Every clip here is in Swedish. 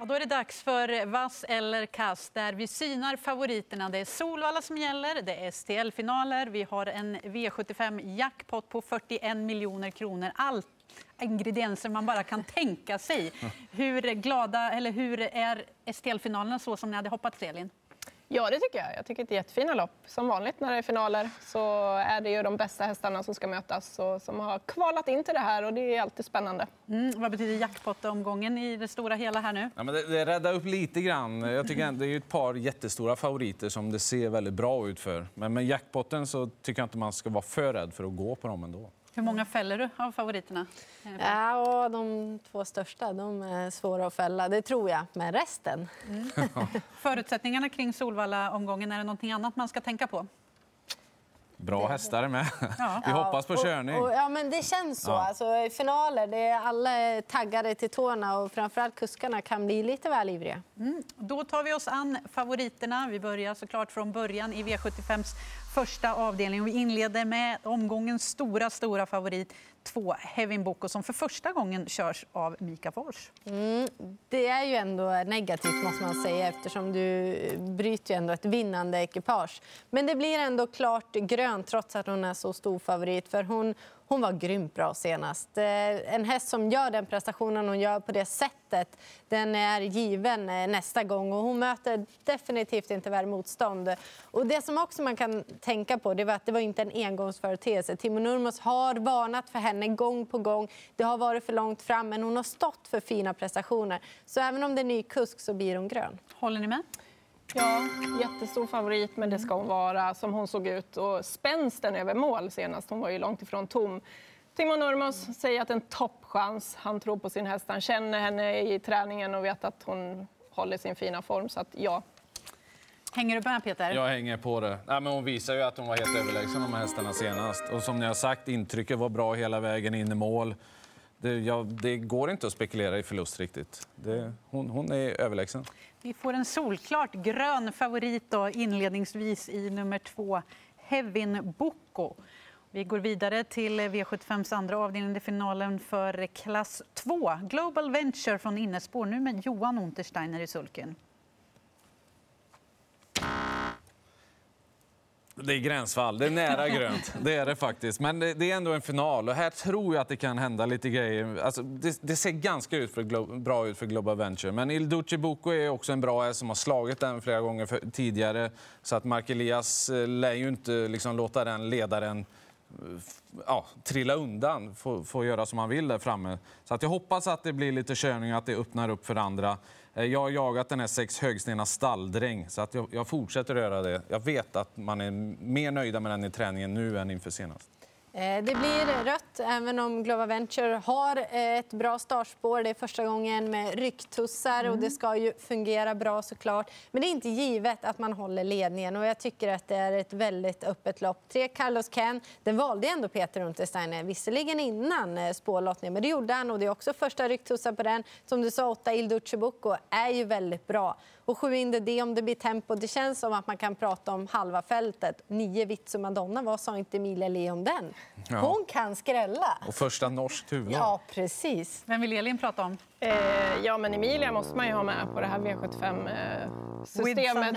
Ja, då är det dags för vass eller kast där vi synar favoriterna. Det är Solvalla som gäller, det är STL-finaler, vi har en V75-jackpot på 41 miljoner kronor. Allt ingredienser man bara kan tänka sig. Hur glada eller hur är STL-finalerna så som ni hade hoppats, Elin? Ja, det tycker jag. Jag tycker det är jättefina lopp. Som vanligt när det är finaler så är det ju de bästa hästarna som ska mötas och som har kvalat in till det här och det är alltid spännande. Mm, vad betyder jackpot-omgången i det stora hela här nu? Ja, men det, det räddar upp lite grann. Jag tycker det är ett par jättestora favoriter som det ser väldigt bra ut för. Men med jackpotten så tycker jag inte man ska vara för rädd för att gå på dem ändå. Hur många fäller du av favoriterna? Ja, de två största de är svåra att fälla, det tror jag. Men resten... Mm. Förutsättningarna kring Solvalla-omgången, är det något annat man ska tänka på? Bra hästar med. Ja. Vi hoppas på körning. Och, och, ja, men det känns så. Ja. Alltså, finaler, det är alla taggade till tårna och framförallt kuskarna kan bli lite väl ivriga. Mm. Då tar vi oss an favoriterna. Vi börjar såklart från början i V75s första avdelning. Vi inleder med omgångens stora, stora favorit, två Hevin Boko som för första gången körs av Mika Fors. Mm, det är ju ändå negativt måste man säga eftersom du bryter ju ändå ett vinnande ekipage. Men det blir ändå klart grönt trots att hon är så stor favorit för hon, hon var grymt bra senast. Eh, en häst som gör den prestationen hon gör på det sättet den är given eh, nästa gång. och Hon möter definitivt inte värre motstånd. Och det som också man kan tänka på det var att det var inte en engångsföreteelse. Timo Nurmos har varnat för henne gång på gång. Det har varit för långt fram, men hon har stått för fina prestationer. Så även om det är ny kusk så blir hon grön. Håller ni med? Ja, jättestor favorit, men det ska hon vara som hon såg ut. Och spänsten över mål senast, hon var ju långt ifrån tom. Timo Nurmos säger att en toppchans. Han tror på sin häst, han känner henne i träningen och vet att hon håller sin fina form. Så att, ja. Hänger du med, Peter? Jag hänger på det. Nej, men hon visar ju att hon var helt överlägsen de här hästarna senast. Och som ni har sagt, intrycket var bra hela vägen in i mål. Det, ja, det går inte att spekulera i förlust riktigt. Det, hon, hon är överlägsen. Vi får en solklart grön favorit då, inledningsvis i nummer två, Hevin Boko. Vi går vidare till V75s andra avdelning, i finalen för klass 2. Global Venture från Innespår, nu med Johan Untersteiner i sulken. Det är gränsfall. Det är nära grönt. Det är det faktiskt. Men det, är ändå en final och här tror jag att det kan hända lite grejer. Alltså, det, det ser ganska ut för, bra ut för Global Venture. Men Il Duce Boko är också en bra häst som har slagit den flera gånger för, tidigare. Så att Mark Elias eh, lär ju inte liksom låta den ledaren eh, ja, trilla undan, få, få göra som han vill där framme. Så att jag hoppas att det blir lite körning och att det öppnar upp för andra. Eh, jag har jagat den här sex högstena stalldräng, så att jag, jag fortsätter röra göra det. Jag vet att man är mer nöjda med den i träningen nu än inför senast. Eh, det blir rött, även om Global Venture har eh, ett bra startspår. Det är första gången med rycktussar och det mm. ska ju fungera bra såklart. Men det är inte givet att man håller ledningen och jag tycker att det är ett väldigt öppet lopp. Tre Carlos Ken, den valde ändå Peter Untersteiner, visserligen innan eh, spårlottningen, men det gjorde han och det är också första rycktussar på den. Som du sa, åtta Il Duce är ju väldigt bra. Och sju in det om det blir tempo. Det känns som att man kan prata om halva fältet. Nio Vitsu Madonna, vad sa inte Emilia Lee om den? Ja. Hon kan skrälla. Och första norskt huvud. Ja, precis. Vem vill Elin prata om? Eh, ja, men Emilia måste man ju ha med på det här V75-systemet, eh,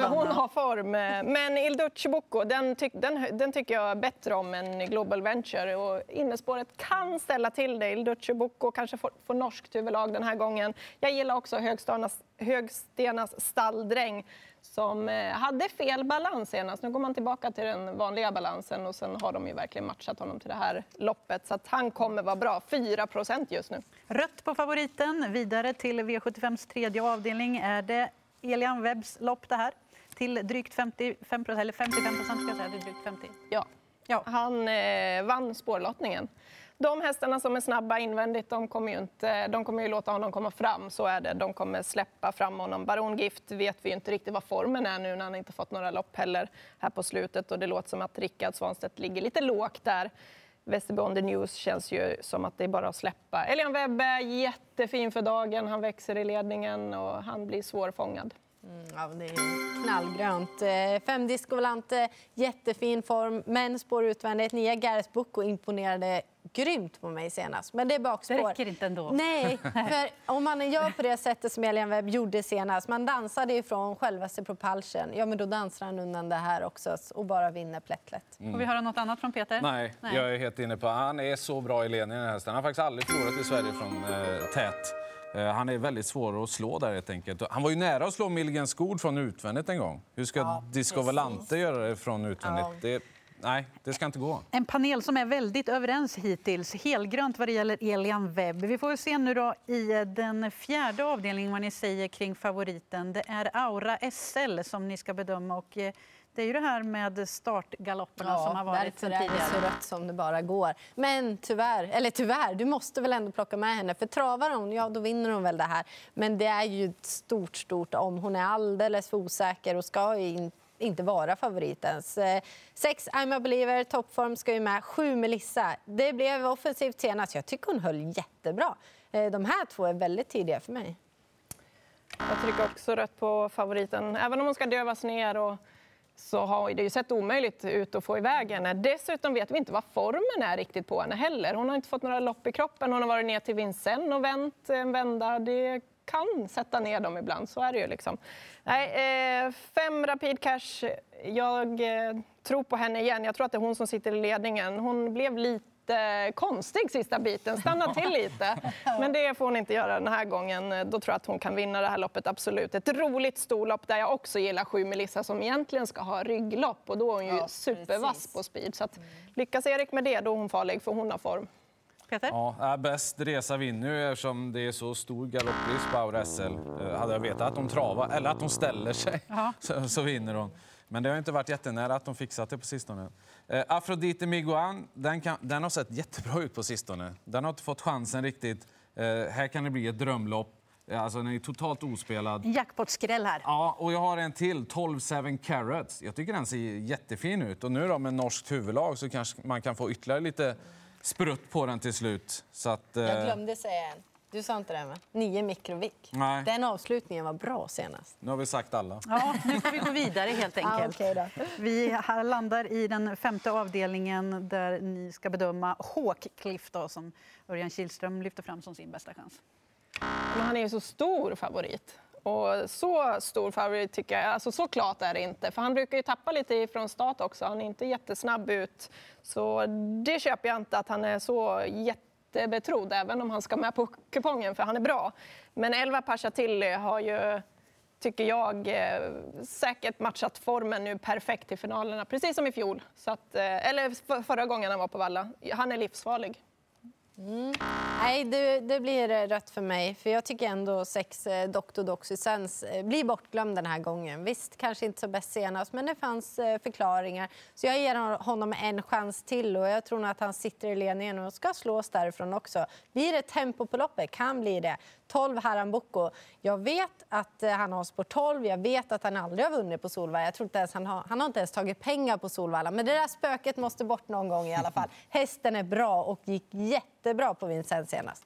för hon har form. Men Il Duce den, tyck, den, den, tycker jag bättre om än Global Venture. Och innespåret kan ställa till det. Il Duce kanske får, får norskt huvudlag den här gången. Jag gillar också Högstenas, Högstenas stalldräng som eh, hade fel balans senast. Nu går man tillbaka till den vanliga balansen och sen har de ju verkligen matchat honom till det här loppet. Så att han kommer vara bra. 4% just nu. Rött på favoriten. Vidare till V75s tredje avdelning. Är det Elian Webbs lopp det här? Till drygt 55 eller 55 procent ska jag säga. Drygt 50. Ja. ja. Han eh, vann spårlottningen de hästarna som är snabba invändigt, de kommer ju, inte, de kommer ju låta honom komma fram. Så är det. De kommer släppa fram honom. Baron Gift vet vi inte riktigt vad formen är nu när han inte fått några lopp heller här på slutet. Och det låter som att Rickard Svanstedt ligger lite lågt där. Västerby on the News känns ju som att det är bara att släppa. Elian Webbe, jättefin för dagen. Han växer i ledningen och han blir svårfångad. Mm, ja, det är knallgrönt. Eh, fem Discovolante, jättefin form, men spår utvändigt. Nia Gareth Bucco imponerade grymt på mig senast. Men det är bakspår. Det räcker inte ändå. Nej, för om man gör på det sättet som Elian Webb gjorde senast, man dansade ifrån självaste propulsion, ja men då dansar han undan det här också och bara vinner plättlätt. Får vi höra något annat från Peter? Nej, Nej. jag är helt inne på Han är så bra i ledningen den här hästen. Han har faktiskt aldrig förlorat i Sverige från eh, tät. Eh, han är väldigt svår att slå där helt enkelt. Han var ju nära att slå Milligan Skog från utvändigt en gång. Hur ska Ja, Disco. Volante göra det från utvändigt? Ja. Det, nej, det ska inte gå. En panel som är väldigt överens hittills. Helgrönt vad det gäller Elian Webb. Vi får se nu då i den fjärde avdelningen vad ni säger kring favoriten. Det är Aura SL som ni ska bedöma. Och eh, det är ju det här med startgalopperna som har varit sen är det tidigare. så rött som det bara går. Men tyvärr, eller tyvärr, du måste väl ändå plocka med henne. För travar hon, ja då vinner hon väl det här. Men det är ju ett stort, stort om. Hon är alldeles för osäker och ska ju in, inte vara favorit ens. Eh, sex I'm a believer, toppform ska ju med. Sju Melissa. Det blev offensivt senast. Jag tycker hon höll jättebra. Eh, de här två är väldigt tidiga för mig. Jag trycker också rött på favoriten. Även om hon ska dövas ner och så har det ju sett omöjligt ut att få iväg henne. Dessutom vet vi inte vad formen är riktigt på henne heller. Hon har inte fått några lopp i kroppen. Hon har varit ner till Vincennes och vänt en vända. Det kan sätta ner dem ibland, så är det ju. Liksom. Nej, eh, fem Rapid Cash. Jag eh, tror på henne igen. Jag tror att det är hon som sitter i ledningen. Hon blev lite konstig sista biten, stanna till lite. Men det får hon inte göra den här gången. Då tror jag att hon kan vinna det här loppet, absolut. Ett roligt storlopp där jag också gillar sju Melissa som egentligen ska ha rygglopp och då är hon ju Ja, supervass på speed. Så att, lyckas Erik med det, då är hon farlig för hon har form. Peter? Ja, äh, bäst resa vinner ju eftersom det är så stor galopprisk på Aura SL. Eh, Hade jag vetat att de travar, eller att de ställer sig, Ja. så, så vinner de. Men det har inte varit jättenära att de fixat det på sistone. Eh, Afrodite Miguan, den, kan, den har sett jättebra ut på sistone. Den har inte fått chansen riktigt. Eh, här kan det bli ett drömlopp. Alltså, den är totalt ospelad. En jackpot-skräll här. Ja, och jag har en till, 12-7 Carrots. Jag tycker den ser jättefin ut. Och nu då med norskt huvudlag så kanske man kan få ytterligare lite sprutt på den till slut. Så att, eh, Jag glömde säga en. Du sa inte det, va? Nio mikrovik. Nej. Den avslutningen var bra senast. Nu har vi sagt alla. Ja, nu får vi gå vidare helt enkelt. okej då. Vi här landar i den femte avdelningen där ni ska bedöma Hawkcliff då, som Örjan Kihlström lyfter fram som sin bästa chans. Men han är ju så stor favorit. Och så stor favorit tycker jag, alltså så klart är det inte. För han brukar ju tappa lite från start också, han är inte jättesnabb ut. Så det köper jag inte att han är så jättebetrodd, även om han ska med på kupongen, för han är bra. Men 11 Pashatilli har ju, tycker jag, eh, säkert matchat formen nu perfekt i finalerna, precis som i fjol. Så att, eh, eller förra gången han var på Valla. Han är livsfarlig. Mm. Nej, det, det blir rött för mig. För Jag tycker ändå sex eh, Dr. Eh, blir bortglömd den här gången. Visst, kanske inte så bäst senast, men det fanns eh, förklaringar. Så jag ger honom en chans till och jag tror nog att han sitter i ledningen och ska slås därifrån också. Blir det tempo på loppet? Kan bli det. 12 Haram Boko. Jag vet att eh, han har spår 12. Jag vet att han aldrig har vunnit på Solvalla. Jag tror inte ens han, har, han har inte ens tagit pengar på Solvalla. Men det där spöket måste bort någon gång i alla fall. Hästen är bra och gick jättebra på Vincennes senast.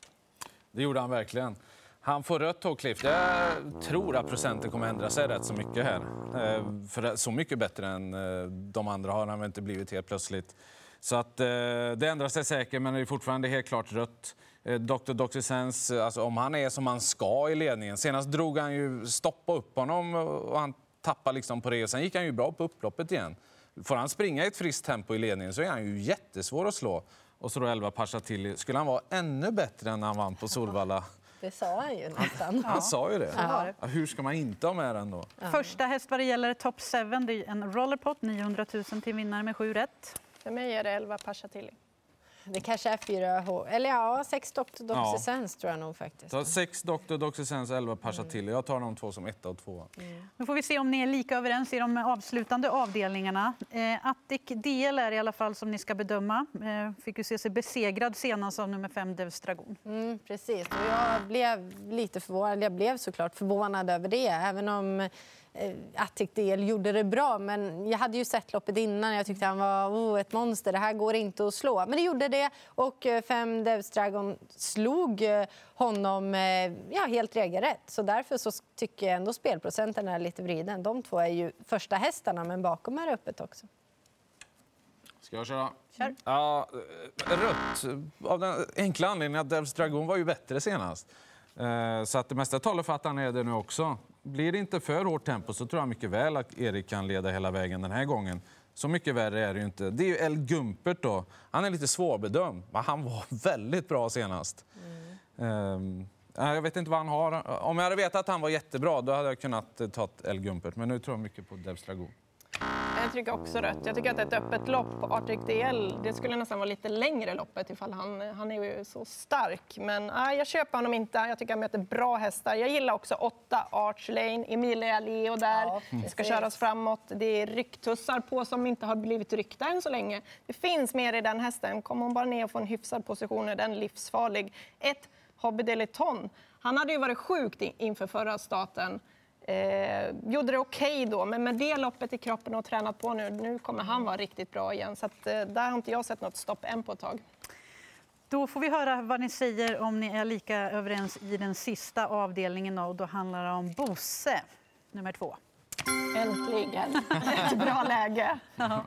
Det gjorde han verkligen. Han får rött Hawcliff. Jag tror att procenten kommer ändra sig rätt så mycket här. Eh, för så mycket bättre än eh, de andra har han väl inte blivit helt plötsligt. Så att eh, det ändrar sig säkert, men det är fortfarande helt klart rött. Dr. Dr. Doxysens, alltså om han är som han ska i ledningen. Senast drog han ju stoppa upp honom och han tappade liksom på det. Och sen gick han ju bra på upploppet igen. Får han springa i ett friskt tempo i ledningen så är han ju jättesvår att slå. Och så då 11 Pasha till. Skulle han vara ännu bättre än när han vann på Solvalla? Det sa han ju nästan. Han sa ju det. Ja, Hur ska man inte ha med den då? Första häst vad det gäller top 7, det är en rollerpot, 900 000 till vinnare med 7 rätt. För mig är det 11 Pashatilli. Det kanske är fyra H. Eller ja, sex Dr. Ja. Doxysens tror jag nog faktiskt. Sex Dr. Doxysens 11 Pasha till. Jag tar de två som etta och tvåa. Nu får vi se om ni är lika överens i de avslutande avdelningarna. Eh, Attic DL är i alla fall som ni ska bedöma. Eh, fick ju se sig besegrad senast av nummer 5 Devs Dragon. Mm, precis. Och jag blev lite förvånad. Jag blev såklart förvånad över det. Även om Attic Del gjorde det bra, men jag hade ju sett loppet innan. Jag tyckte han var oh, ett monster. Det här går inte att slå. Men det gjorde det och eh, fem Devs Dragon slog eh, honom eh, ja, helt regelrätt. Så därför så tycker jag ändå spelprocenten är lite vriden. De två är ju första hästarna, men bakom är det öppet också. Ska jag köra? Kör. Ja, eh, rött. Av den enkla anledningen att Devs Dragon var ju bättre senast. Eh, Så att det mesta talar för att han är det nu också. Blir det inte för hårt tempo så tror jag mycket väl att Erik kan leda hela vägen den här gången. Så mycket värre är det ju inte. Det är ju El Gumpert då. Han är lite svårbedömd, men han var väldigt bra senast. Ehm, mm. ja, Jag vet inte vad han har. Om jag hade vetat att han var jättebra då hade jag kunnat eh, ta El Gumpert. Men nu tror jag mycket på Devs Dragon. Jag tycker också rött. Jag tycker att ett öppet lopp på Arctic DL, det skulle nästan vara lite längre loppet ifall han, han är ju så stark. Men nej, jag köper honom inte. Jag tycker han möter bra hästar. Jag gillar också åtta Arch Lane, Emilia Leo där. Ja, det ska köras framåt. Det är rycktussar på som inte har blivit ryckta än så länge. Det finns mer i den hästen. Kommer hon bara ner och får en hyfsad position är den livsfarlig. Ett Hobby Deleton. Han hade ju varit sjukt in- inför förra starten. Eh, gjorde det okej då, men med det loppet i kroppen och tränat på nu, nu kommer han vara riktigt bra igen. Så att, eh, där har inte jag sett något stopp än på ett tag. Då får vi höra vad ni säger om ni är lika överens i den sista avdelningen. Och då handlar det om Bosse, nummer två. Äntligen! Ett bra läge.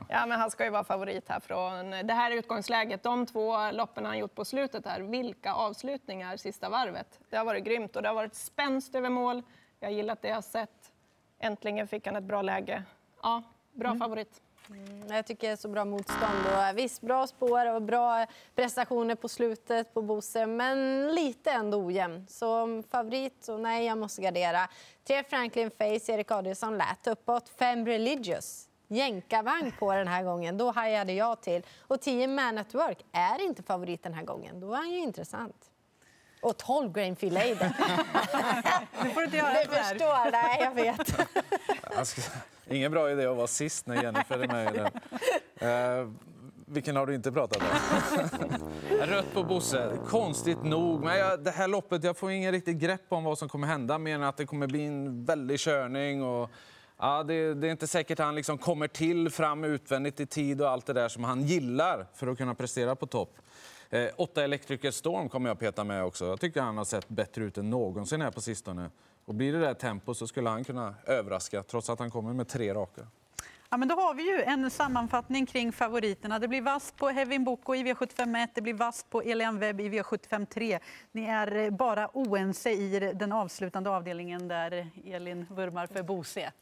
Ja, men han ska ju vara favorit här från det här utgångsläget. De två loppen han gjort på slutet här, vilka avslutningar sista varvet. Det har varit grymt och det har varit spänst över mål. Jag har gillat det jag har sett. Äntligen fick han ett bra läge. Ja, bra favorit. Jag tycker det är så bra motstånd. Och visst, bra spår och bra prestationer på slutet på Bosse, men lite ändå ojämn. Så favorit, så nej, jag måste gardera. Tre Franklin Face, Erik Adielsson lät uppåt. Fem Religious. Jänkarvagn på den här gången, då hajade jag till. Och 10 Man at Work är inte favorit den här gången. Då är han ju intressant. Och 12 Grain Filet. Nu får du inte göra Det det här. förstår, nej jag vet. Ingen bra idé att vara sist när Jennifer är med i den. Eh, vilken har du inte pratat om? Rött på Bosse. Konstigt nog. Men jag, det här loppet, jag får ingen riktigt grepp om vad som kommer hända mer än att det kommer bli en väldig körning. Och, ja, det, det är inte säkert att han liksom kommer till fram utvändigt i tid och allt det där som han gillar för att kunna prestera på topp. Eh, åtta Electrical Storm kommer jag peta med också. Jag tycker han har sett bättre ut än någonsin här på sistone. Och blir det där tempo så skulle han kunna överraska trots att han kommer med tre raka. Ja, men då har vi ju en sammanfattning kring favoriterna. Det blir vass på Hevin Boko i V751, det blir vass på Elian Webb i V753. Ni är bara oense i den avslutande avdelningen där Elin vurmar för Bose.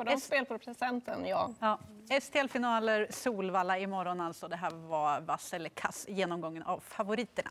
På de S- spelprocenten, ja. Ja. STL-finaler, Solvalla imorgon alltså. Det här var vass eller kass genomgången av favoriterna.